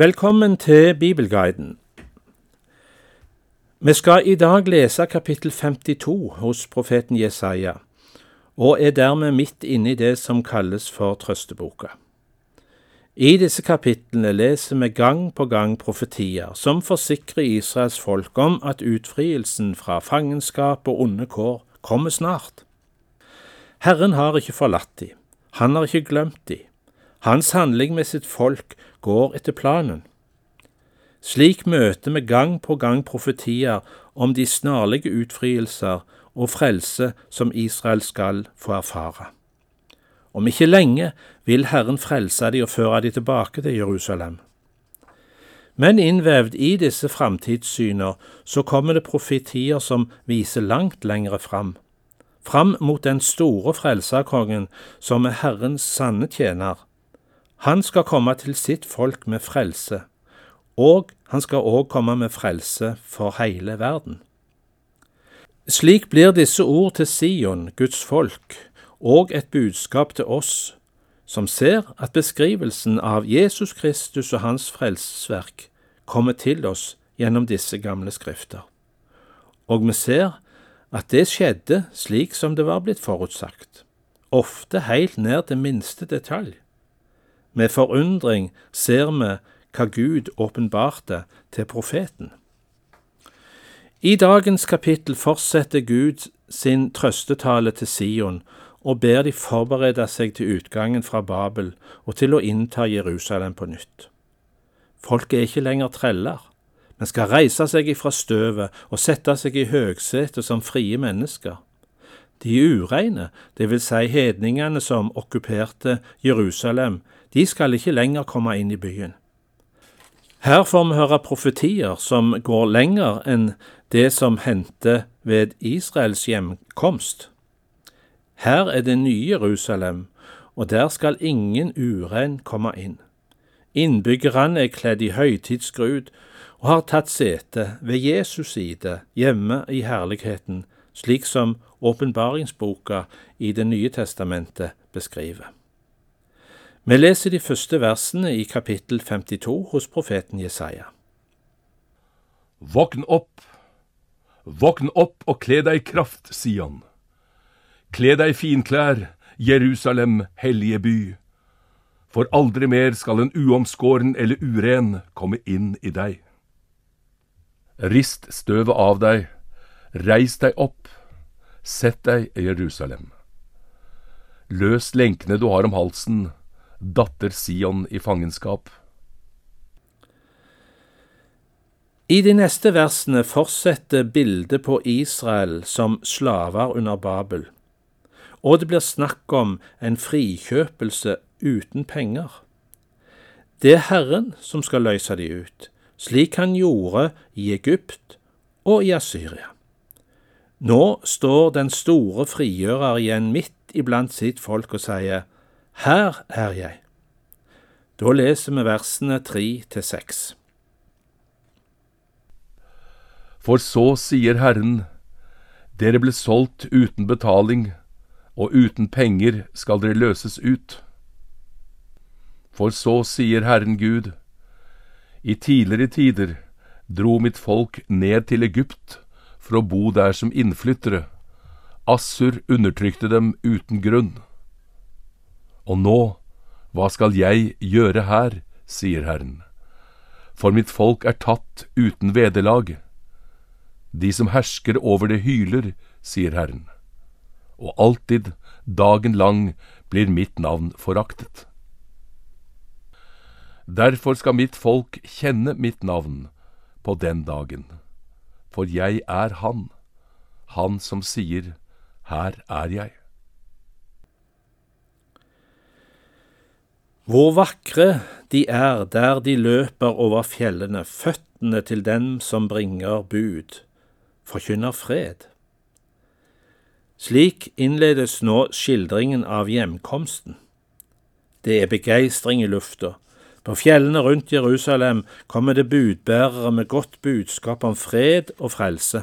Velkommen til Bibelguiden. Vi skal i dag lese kapittel 52 hos profeten Jesaja, og er dermed midt inne i det som kalles for trøsteboka. I disse kapitlene leser vi gang på gang profetier som forsikrer Israels folk om at utfrielsen fra fangenskap og onde kår kommer snart. Herren har ikke forlatt dem, han har ikke glemt dem. Hans handling med sitt folk går etter planen. Slik møter vi gang på gang profetier om de snarlige utfrielser og frelse som Israel skal få erfare. Om ikke lenge vil Herren frelse de og føre de tilbake til Jerusalem. Men innvevd i disse framtidssyner så kommer det profetier som viser langt lengre fram, fram mot den store frelserkongen som er Herrens sanne tjener. Han skal komme til sitt folk med frelse, og han skal òg komme med frelse for hele verden. Slik blir disse ord til Sion, Guds folk, og et budskap til oss som ser at beskrivelsen av Jesus Kristus og hans frelsesverk kommer til oss gjennom disse gamle skrifter. Og vi ser at det skjedde slik som det var blitt forutsagt, ofte helt ned til minste detalj. Med forundring ser vi hva Gud åpenbarte til profeten. I dagens kapittel fortsetter Gud sin trøstetale til Sion og ber de forberede seg til utgangen fra Babel og til å innta Jerusalem på nytt. Folket er ikke lenger treller, men skal reise seg ifra støvet og sette seg i høgsetet som frie mennesker. De ureine, vil si hedningene som okkuperte Jerusalem, de skal ikke lenger komme inn i byen. Her får vi høre profetier som går lenger enn det som hendte ved Israels hjemkomst. Her er det nye Jerusalem, og der skal ingen urein komme inn. Innbyggerne er kledd i høytidsgrud og har tatt sete ved Jesus side hjemme i herligheten, slik som åpenbaringsboka i Det nye testamentet beskriver. Vi leser de første versene i kapittel 52 hos profeten Jesaja. Våkn opp, våkn opp og kle deg i kraft, Sion. Kle deg finklær, Jerusalem, hellige by. For aldri mer skal en uomskåren eller uren komme inn i deg. Rist støvet av deg, reis deg opp, sett deg Jerusalem. Løs lenkene du har om halsen, datter Sion i fangenskap. I de neste versene fortsetter bildet på Israel som slaver under Babel, og det blir snakk om en frikjøpelse uten penger. Det er Herren som skal løse de ut, slik han gjorde i Egypt og i Asyria. Nå står den store frigjører igjen midt iblant sitt folk og sier, her er jeg. Da leser vi versene tre til seks. For så sier Herren, dere ble solgt uten betaling, og uten penger skal dere løses ut. For så sier Herren Gud, i tidligere tider dro mitt folk ned til Egypt for å bo der som innflyttere. Assur undertrykte dem uten grunn. Og nå, hva skal jeg gjøre her, sier Herren, for mitt folk er tatt uten vederlag. De som hersker over det hyler, sier Herren, og alltid, dagen lang, blir mitt navn foraktet. Derfor skal mitt folk kjenne mitt navn på den dagen, for jeg er Han, Han som sier, Her er jeg. Hvor vakre de er der de løper over fjellene, føttene til dem som bringer bud, forkynner fred. Slik innledes nå skildringen av hjemkomsten. Det er begeistring i lufta. På fjellene rundt Jerusalem kommer det budbærere med godt budskap om fred og frelse.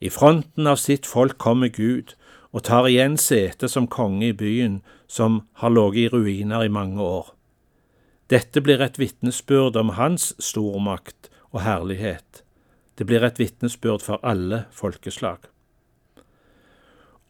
I fronten av sitt folk kommer Gud, og tar igjen sete som konge i byen som har ligget i ruiner i mange år. Dette blir et vitnesbyrd om hans stormakt og herlighet. Det blir et vitnesbyrd for alle folkeslag.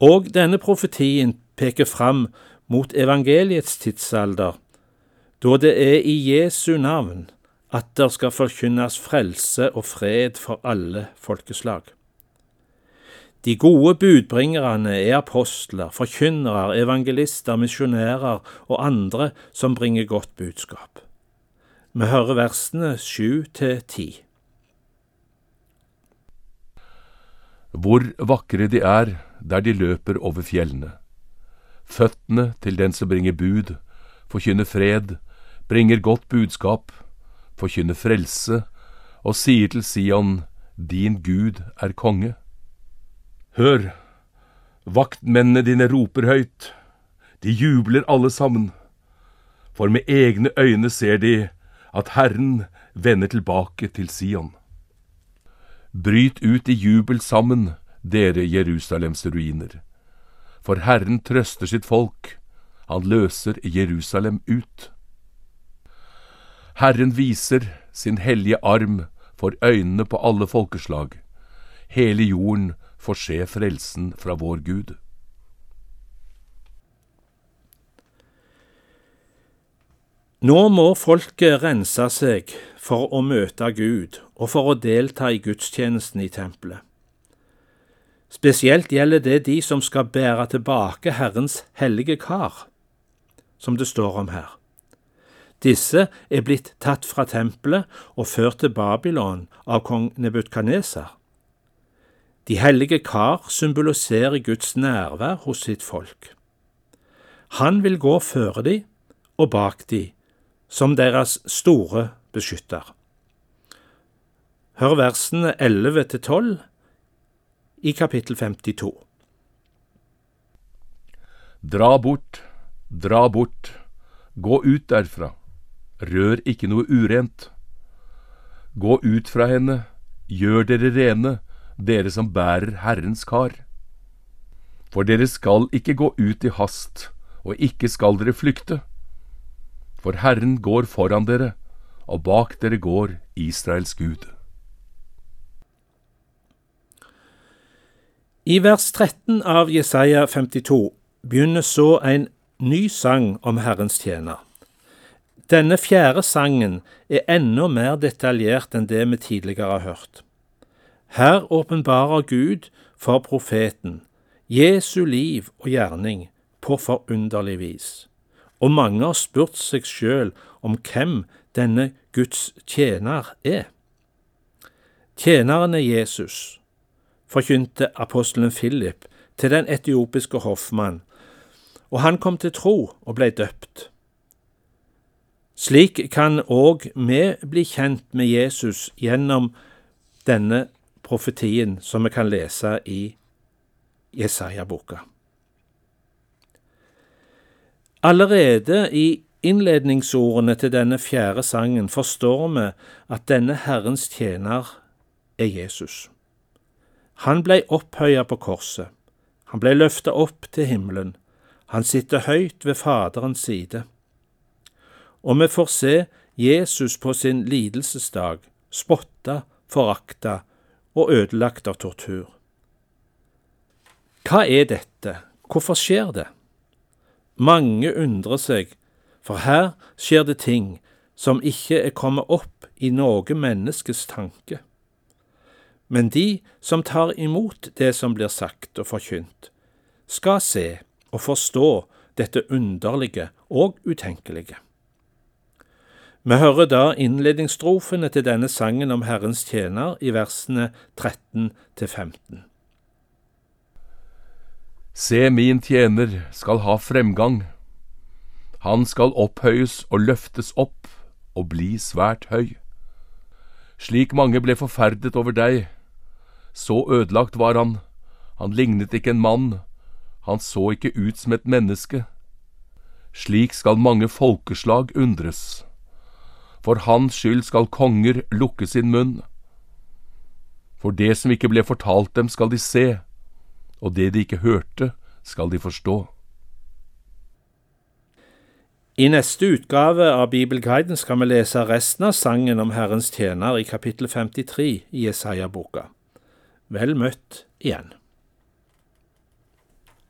Og denne profetien peker fram mot evangeliets tidsalder, da det er i Jesu navn at der skal forkynnes frelse og fred for alle folkeslag. De gode budbringerne er apostler, forkynnere, evangelister, misjonærer og andre som bringer godt budskap. Vi hører versene sju til ti. Hvor vakre de er der de løper over fjellene. Føttene til den som bringer bud, forkynner fred, bringer godt budskap, forkynner frelse og sier til Sion, din Gud er konge. Hør, vaktmennene dine roper høyt, de jubler alle sammen, for med egne øyne ser de at Herren vender tilbake til Sion. Bryt ut i jubel sammen, dere Jerusalems ruiner, for Herren trøster sitt folk, han løser Jerusalem ut. Herren viser sin hellige arm for øynene på alle folkeslag, hele jorden får se frelsen fra vår Gud. Nå må folket rense seg for å møte Gud og for å delta i gudstjenesten i tempelet. Spesielt gjelder det de som skal bære tilbake Herrens hellige kar, som det står om her. Disse er blitt tatt fra tempelet og ført til Babylon av kong Nebukadneser. De hellige kar symboliserer Guds nærvær hos sitt folk. Han vil gå føre de og bak de, som deres store beskytter. Hør versene 11 til 12 i kapittel 52. Dra bort, dra bort, gå ut derfra, rør ikke noe urent. Gå ut fra henne, gjør dere rene, dere som bærer Herrens kar. For dere skal ikke gå ut i hast, og ikke skal dere flykte. For Herren går foran dere, og bak dere går Israels Gud. I vers 13 av Jesaja 52 begynner så en ny sang om Herrens tjener. Denne fjerde sangen er enda mer detaljert enn det vi tidligere har hørt. Her åpenbarer Gud for profeten Jesu liv og gjerning på forunderlig vis, og mange har spurt seg sjøl om hvem denne Guds tjener er. Tjeneren er Jesus, forkynte apostelen Philip til den etiopiske hoffmann, og han kom til tro og ble døpt. Slik kan òg vi bli kjent med Jesus gjennom denne profetien som vi kan lese i Jesaja-boka. Allerede i innledningsordene til denne fjerde sangen forstår vi at denne Herrens tjener er Jesus. Han blei opphøya på korset, han blei løfta opp til himmelen, han sitter høyt ved Faderens side. Og vi får se Jesus på sin lidelsesdag, spotta, forakta og ødelagt av tortur. Hva er dette, hvorfor skjer det? Mange undrer seg, for her skjer det ting som ikke er kommet opp i noe menneskes tanke. Men de som tar imot det som blir sagt og forkynt, skal se og forstå dette underlige og utenkelige. Vi hører da innledningsstrofene til denne sangen om Herrens tjener i versene 13 til 15. Se, min tjener skal ha fremgang. Han skal opphøyes og løftes opp og bli svært høy. Slik mange ble forferdet over deg, så ødelagt var han, han lignet ikke en mann, han så ikke ut som et menneske. Slik skal mange folkeslag undres. For hans skyld skal konger lukke sin munn. For det som ikke ble fortalt dem, skal de se, og det de ikke hørte, skal de forstå. I neste utgave av Bibelguiden skal vi lese resten av sangen om Herrens tjener i kapittel 53 i Jesaja-boka. Vel møtt igjen.